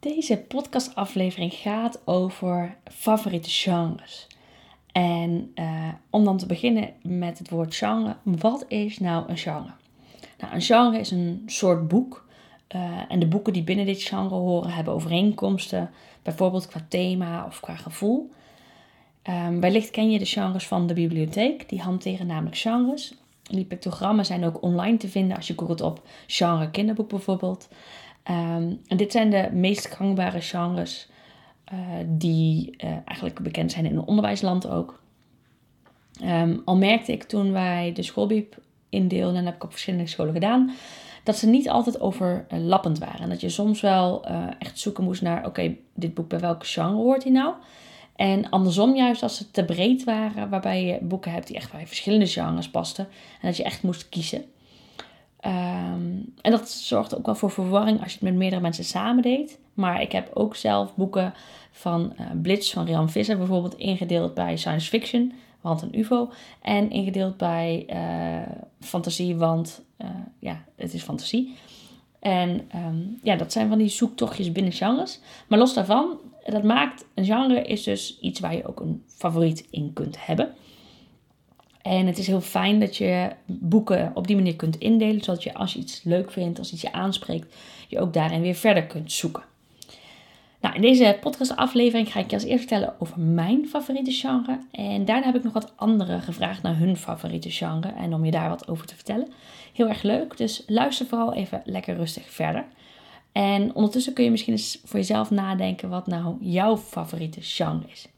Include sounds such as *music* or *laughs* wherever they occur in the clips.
Deze podcastaflevering gaat over favoriete genres. En uh, om dan te beginnen met het woord genre. Wat is nou een genre? Nou, een genre is een soort boek. Uh, en de boeken die binnen dit genre horen hebben overeenkomsten. Bijvoorbeeld qua thema of qua gevoel. Um, wellicht ken je de genres van de bibliotheek. Die hanteren namelijk genres. Die pictogrammen zijn ook online te vinden als je googelt op genre kinderboek bijvoorbeeld. Um, en dit zijn de meest gangbare genres uh, die uh, eigenlijk bekend zijn in het onderwijsland ook. Um, al merkte ik toen wij de schoolbiep indeelden, en dat heb ik op verschillende scholen gedaan, dat ze niet altijd overlappend waren. En dat je soms wel uh, echt zoeken moest naar, oké, dit boek bij welke genre hoort hij nou? En andersom juist als ze te breed waren, waarbij je boeken hebt die echt bij verschillende genres pasten. En dat je echt moest kiezen. Um, en dat zorgt ook wel voor verwarring als je het met meerdere mensen samen deed. Maar ik heb ook zelf boeken van uh, Blitz van Rian Visser bijvoorbeeld ingedeeld bij science fiction, want een UFO. En ingedeeld bij uh, fantasie, want uh, ja, het is fantasie. En um, ja, dat zijn van die zoektochtjes binnen genres. Maar los daarvan, dat maakt een genre is dus iets waar je ook een favoriet in kunt hebben. En het is heel fijn dat je boeken op die manier kunt indelen, zodat je als je iets leuk vindt, als iets je aanspreekt, je ook daarin weer verder kunt zoeken. Nou, in deze podcastaflevering ga ik je als eerst vertellen over mijn favoriete genre. En daarna heb ik nog wat anderen gevraagd naar hun favoriete genre en om je daar wat over te vertellen. Heel erg leuk, dus luister vooral even lekker rustig verder. En ondertussen kun je misschien eens voor jezelf nadenken wat nou jouw favoriete genre is.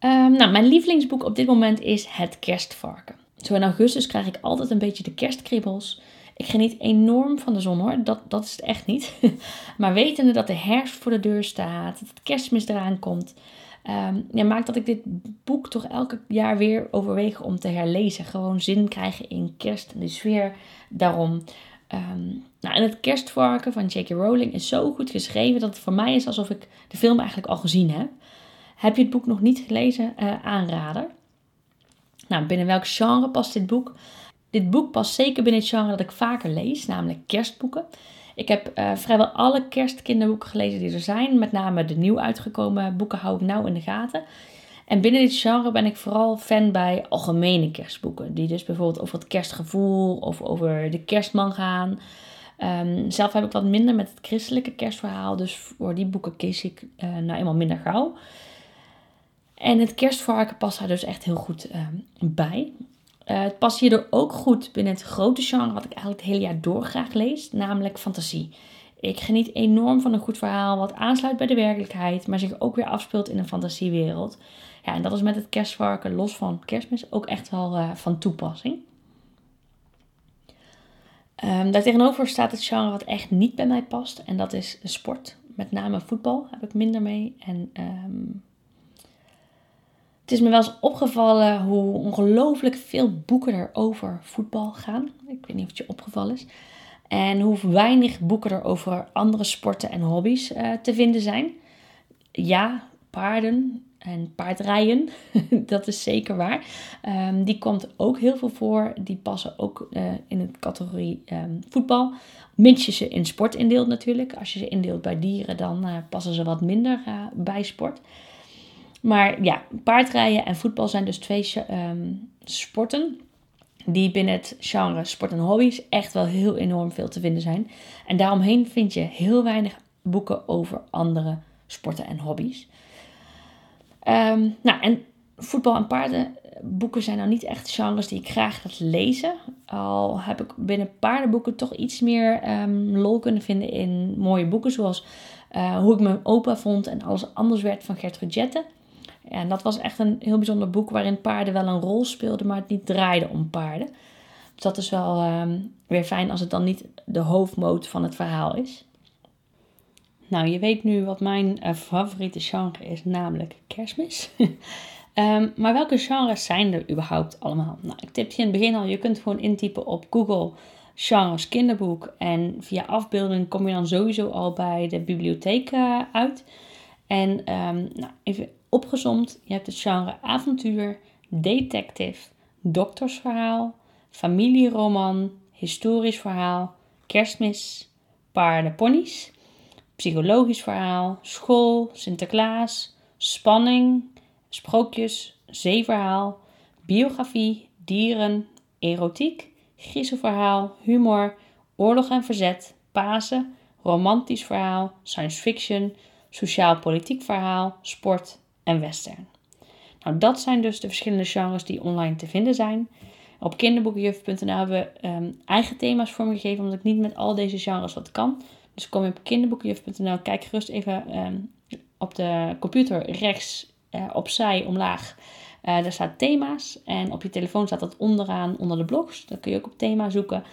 Um, nou, mijn lievelingsboek op dit moment is Het Kerstvarken. Zo in augustus krijg ik altijd een beetje de kerstkribbels. Ik geniet enorm van de zon hoor, dat, dat is het echt niet. *laughs* maar wetende dat de herfst voor de deur staat, dat het kerstmis eraan komt, um, ja, maakt dat ik dit boek toch elke jaar weer overweeg om te herlezen. Gewoon zin krijgen in kerst en de sfeer daarom. Um, nou, en het kerstvarken van J.K. Rowling is zo goed geschreven dat het voor mij is alsof ik de film eigenlijk al gezien heb. Heb je het boek nog niet gelezen? Uh, aanrader. Nou, binnen welk genre past dit boek? Dit boek past zeker binnen het genre dat ik vaker lees, namelijk kerstboeken. Ik heb uh, vrijwel alle kerstkinderboeken gelezen die er zijn. Met name de nieuw uitgekomen boeken hou ik nauw in de gaten. En binnen dit genre ben ik vooral fan bij algemene kerstboeken. Die dus bijvoorbeeld over het kerstgevoel of over de kerstman gaan. Um, zelf heb ik wat minder met het christelijke kerstverhaal. Dus voor die boeken kies ik uh, nou eenmaal minder gauw. En het kerstvarken past daar dus echt heel goed uh, bij. Uh, het past hierdoor ook goed binnen het grote genre wat ik eigenlijk het hele jaar door graag lees, namelijk fantasie. Ik geniet enorm van een goed verhaal wat aansluit bij de werkelijkheid, maar zich ook weer afspeelt in een fantasiewereld. Ja, en dat is met het kerstvarken, los van kerstmis, ook echt wel uh, van toepassing. Um, daartegenover staat het genre wat echt niet bij mij past, en dat is sport. Met name voetbal heb ik minder mee. En um, het is me wel eens opgevallen hoe ongelooflijk veel boeken er over voetbal gaan. Ik weet niet of het je opgevallen is. En hoe weinig boeken er over andere sporten en hobby's uh, te vinden zijn. Ja, paarden en paardrijden, *laughs* dat is zeker waar. Um, die komt ook heel veel voor. Die passen ook uh, in de categorie um, voetbal. Mits je ze in sport indeelt natuurlijk. Als je ze indeelt bij dieren, dan uh, passen ze wat minder bij sport. Maar ja, paardrijden en voetbal zijn dus twee um, sporten die binnen het genre sport en hobby's echt wel heel enorm veel te vinden zijn. En daaromheen vind je heel weinig boeken over andere sporten en hobby's. Um, nou, en voetbal en paardenboeken zijn nou niet echt genres die ik graag ga lezen. Al heb ik binnen paardenboeken toch iets meer um, lol kunnen vinden in mooie boeken. Zoals uh, Hoe ik mijn opa vond en alles anders werd van Gertrude Jetten. En dat was echt een heel bijzonder boek waarin paarden wel een rol speelden, maar het niet draaide om paarden. Dus dat is wel um, weer fijn als het dan niet de hoofdmoot van het verhaal is. Nou, je weet nu wat mijn uh, favoriete genre is, namelijk kerstmis. um, *laughs* maar welke genres zijn er überhaupt allemaal? Nou, ik tipte je in het begin al, je kunt gewoon intypen op Google genres kinderboek. En via afbeelding kom je dan sowieso al bij de bibliotheek uh, uit. En um, nou, even opgezomd. Je hebt het genre avontuur, detective, doktersverhaal, familieroman, historisch verhaal, kerstmis, paarden, ponies. psychologisch verhaal, school, Sinterklaas, spanning, sprookjes, zeeverhaal, biografie, dieren, erotiek, griezelverhaal, humor, oorlog en verzet, Pasen, romantisch verhaal, science fiction, sociaal-politiek verhaal, sport en western. Nou, dat zijn dus de verschillende genres die online te vinden zijn. Op kinderboekenjuf.nl hebben we um, eigen thema's vormgegeven, omdat ik niet met al deze genres wat kan. Dus kom je op kinderboekenjuf.nl, kijk gerust even um, op de computer rechts uh, opzij omlaag. Uh, daar staat thema's en op je telefoon staat dat onderaan onder de blogs. Dan kun je ook op thema zoeken.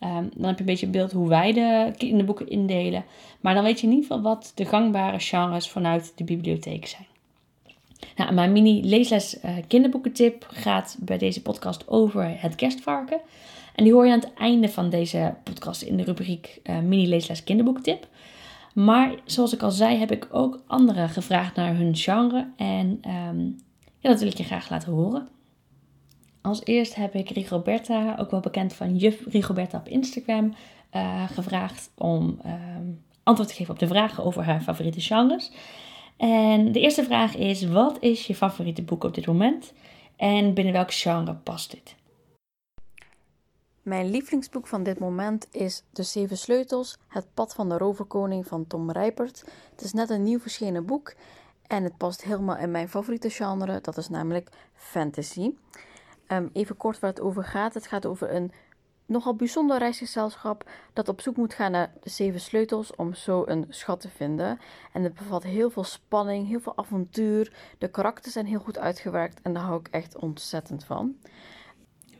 Um, dan heb je een beetje beeld hoe wij de kinderboeken indelen. Maar dan weet je in ieder geval wat de gangbare genres vanuit de bibliotheek zijn. Nou, mijn mini leesles uh, kinderboekentip gaat bij deze podcast over het kerstvarken. En die hoor je aan het einde van deze podcast in de rubriek uh, mini leesles kinderboekentip. Maar zoals ik al zei, heb ik ook anderen gevraagd naar hun genre. En um, ja, dat wil ik je graag laten horen. Als eerst heb ik Rigoberta, ook wel bekend van juf Rigoberta op Instagram, uh, gevraagd om um, antwoord te geven op de vragen over haar favoriete genres. En de eerste vraag is: wat is je favoriete boek op dit moment? En binnen welk genre past dit? Mijn lievelingsboek van dit moment is De Zeven Sleutels, Het Pad van de Roverkoning van Tom Rijpert. Het is net een nieuw verschenen boek en het past helemaal in mijn favoriete genre, dat is namelijk fantasy. Um, even kort waar het over gaat. Het gaat over een nogal bijzonder reisgezelschap dat op zoek moet gaan naar de zeven sleutels om zo een schat te vinden. En het bevat heel veel spanning, heel veel avontuur. De karakters zijn heel goed uitgewerkt en daar hou ik echt ontzettend van.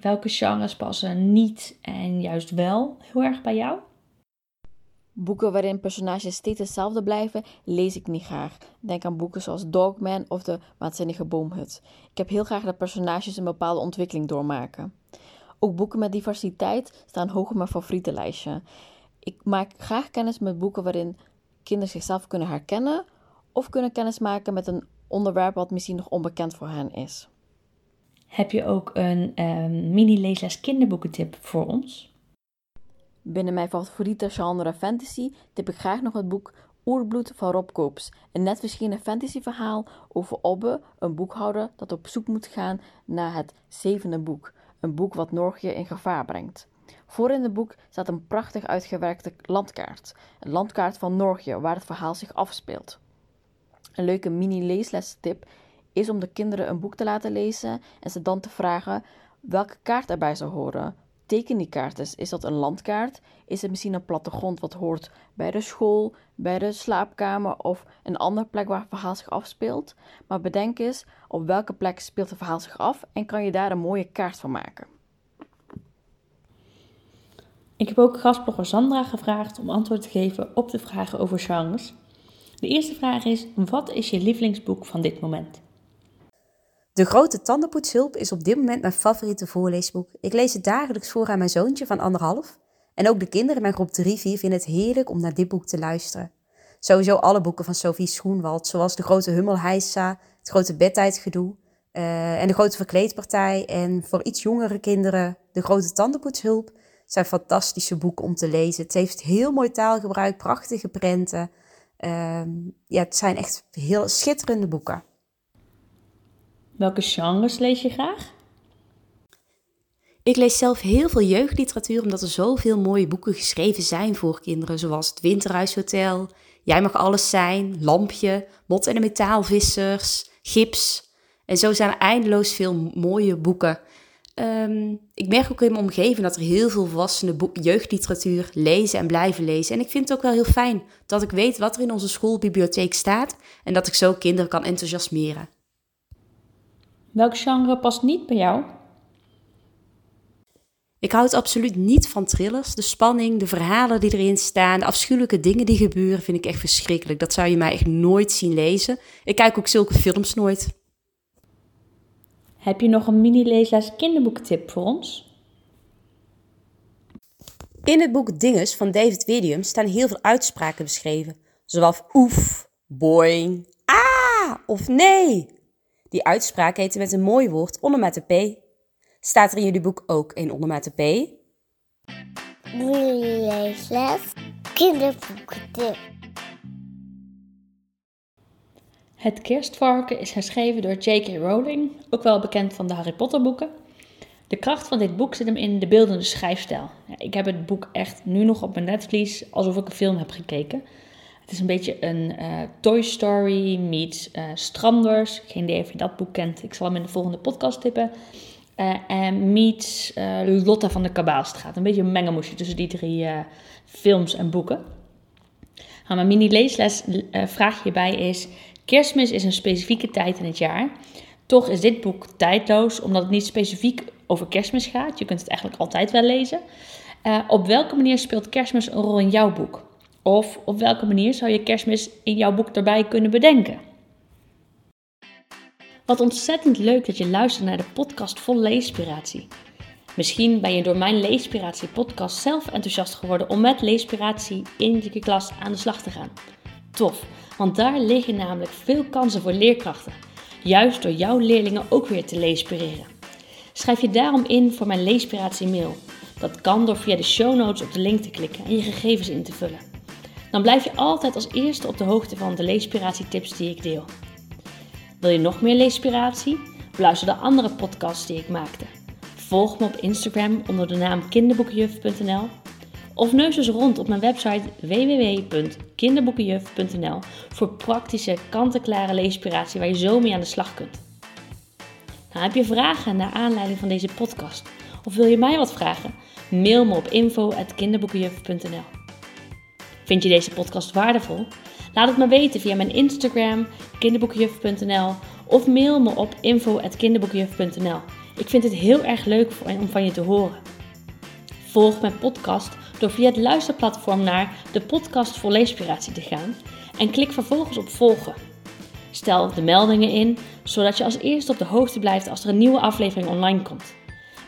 Welke genres passen niet en juist wel heel erg bij jou? Boeken waarin personages steeds hetzelfde blijven, lees ik niet graag. Denk aan boeken zoals Dogman of De Waanzinnige Boomhut. Ik heb heel graag dat personages een bepaalde ontwikkeling doormaken. Ook boeken met diversiteit staan hoog op mijn favorietenlijstje. Ik maak graag kennis met boeken waarin kinderen zichzelf kunnen herkennen of kunnen kennismaken met een onderwerp wat misschien nog onbekend voor hen is. Heb je ook een um, mini-leesles kinderboekentip voor ons? Binnen mijn favoriete genre fantasy tip ik graag nog het boek Oerbloed van Rob Koops. Een net verschenen fantasyverhaal over Obbe, een boekhouder dat op zoek moet gaan naar het zevende boek. Een boek wat Norgië in gevaar brengt. Voor in het boek staat een prachtig uitgewerkte landkaart. Een landkaart van Norgië waar het verhaal zich afspeelt. Een leuke mini-leeslestip is om de kinderen een boek te laten lezen en ze dan te vragen welke kaart erbij zou horen. Teken die kaart eens. Is dat een landkaart? Is het misschien een plattegrond wat hoort bij de school, bij de slaapkamer of een andere plek waar het verhaal zich afspeelt? Maar bedenk eens op welke plek speelt het verhaal zich af en kan je daar een mooie kaart van maken. Ik heb ook gastblogger Sandra gevraagd om antwoord te geven op de vragen over genres. De eerste vraag is: wat is je lievelingsboek van dit moment? De Grote Tandenpoetshulp is op dit moment mijn favoriete voorleesboek. Ik lees het dagelijks voor aan mijn zoontje van anderhalf. En ook de kinderen in mijn groep 3-4 vinden het heerlijk om naar dit boek te luisteren. Sowieso alle boeken van Sophie Schoenwald, zoals De Grote Hummelheisa, Het Grote Bedtijdgedoe uh, en De Grote Verkleedpartij. En voor iets jongere kinderen De Grote Tandenpoetshulp zijn fantastische boeken om te lezen. Het heeft heel mooi taalgebruik, prachtige prenten. Uh, ja, het zijn echt heel schitterende boeken. Welke genres lees je graag? Ik lees zelf heel veel jeugdliteratuur omdat er zoveel mooie boeken geschreven zijn voor kinderen, zoals Het Winterhuishotel, Jij mag alles zijn, Lampje, Mot en de Metaalvissers, Gips. En zo zijn er eindeloos veel mooie boeken. Um, ik merk ook in mijn omgeving dat er heel veel volwassenen jeugdliteratuur lezen en blijven lezen. En ik vind het ook wel heel fijn dat ik weet wat er in onze schoolbibliotheek staat en dat ik zo kinderen kan enthousiasmeren. Welk genre past niet bij jou? Ik houd absoluut niet van thrillers. De spanning, de verhalen die erin staan, de afschuwelijke dingen die gebeuren, vind ik echt verschrikkelijk. Dat zou je mij echt nooit zien lezen. Ik kijk ook zulke films nooit. Heb je nog een mini-leesles kinderboekentip voor ons? In het boek Dinges van David William staan heel veel uitspraken beschreven. Zoals oef, boing, ah of nee. Die uitspraak heette met een mooi woord onomatope. P. Staat er in jullie boek ook een onomatope? Leesles kinderboekentip. Het Kerstvarken is herschreven door J.K. Rowling, ook wel bekend van de Harry Potter boeken. De kracht van dit boek zit hem in de beeldende schrijfstijl. ik heb het boek echt nu nog op mijn netvlies alsof ik een film heb gekeken. Het is een beetje een uh, Toy Story meets uh, Stranders. Geen idee of je dat boek kent. Ik zal hem in de volgende podcast tippen. Uh, en meets Lotta van de Kabaalstraat. Een beetje een mengelmoesje tussen die drie films en boeken. Nou, mijn mini-leesles vraag hierbij is... Kerstmis is een specifieke tijd in het jaar. Toch is dit boek tijdloos, omdat het niet specifiek over kerstmis gaat. Je kunt het eigenlijk altijd wel lezen. op welke manier speelt kerstmis een rol in jouw boek? Of op welke manier zou je kerstmis in jouw boek erbij kunnen bedenken? Wat ontzettend leuk dat je luistert naar de podcast vol leespiratie. Misschien ben je door mijn Leespiratie podcast zelf enthousiast geworden om met leespiratie in je klas aan de slag te gaan. Tof, want daar liggen namelijk veel kansen voor leerkrachten. Juist door jouw leerlingen ook weer te leespireren. Schrijf je daarom in voor mijn Leespiratie mail. Dat kan door via de show notes op de link te klikken en je gegevens in te vullen. Dan blijf je altijd als eerste op de hoogte van de leespiratietips die ik deel. Wil je nog meer leespiratie? Beluister de andere podcasts die ik maakte. Volg me op Instagram onder de naam kinderboekenjuf.nl of neus eens rond op mijn website www.kinderboekenjuf.nl voor praktische, kant-en-klare leespiratie waar je zo mee aan de slag kunt. Nou, heb je vragen naar aanleiding van deze podcast? Of wil je mij wat vragen? Mail me op info.kinderboekenjuf.nl Vind je deze podcast waardevol? Laat het me weten via mijn Instagram, kinderboekenjuf.nl of mail me op info.kinderboekenjuf.nl. Ik vind het heel erg leuk om van je te horen. Volg mijn podcast door via het luisterplatform naar de podcast voor leespiratie te gaan en klik vervolgens op volgen. Stel de meldingen in, zodat je als eerste op de hoogte blijft als er een nieuwe aflevering online komt.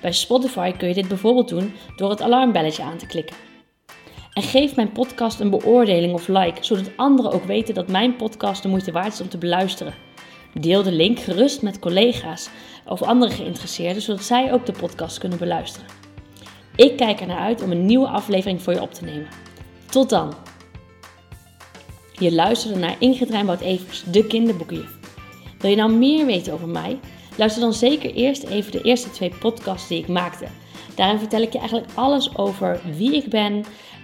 Bij Spotify kun je dit bijvoorbeeld doen door het alarmbelletje aan te klikken. En geef mijn podcast een beoordeling of like, zodat anderen ook weten dat mijn podcast de moeite waard is om te beluisteren. Deel de link gerust met collega's of andere geïnteresseerden, zodat zij ook de podcast kunnen beluisteren. Ik kijk er naar uit om een nieuwe aflevering voor je op te nemen. Tot dan! Je luisterde naar Ingrid Rijnboud-Evers, de kinderboekenjuf. Wil je nou meer weten over mij? Luister dan zeker eerst even de eerste twee podcasts die ik maakte. Daarin vertel ik je eigenlijk alles over wie ik ben,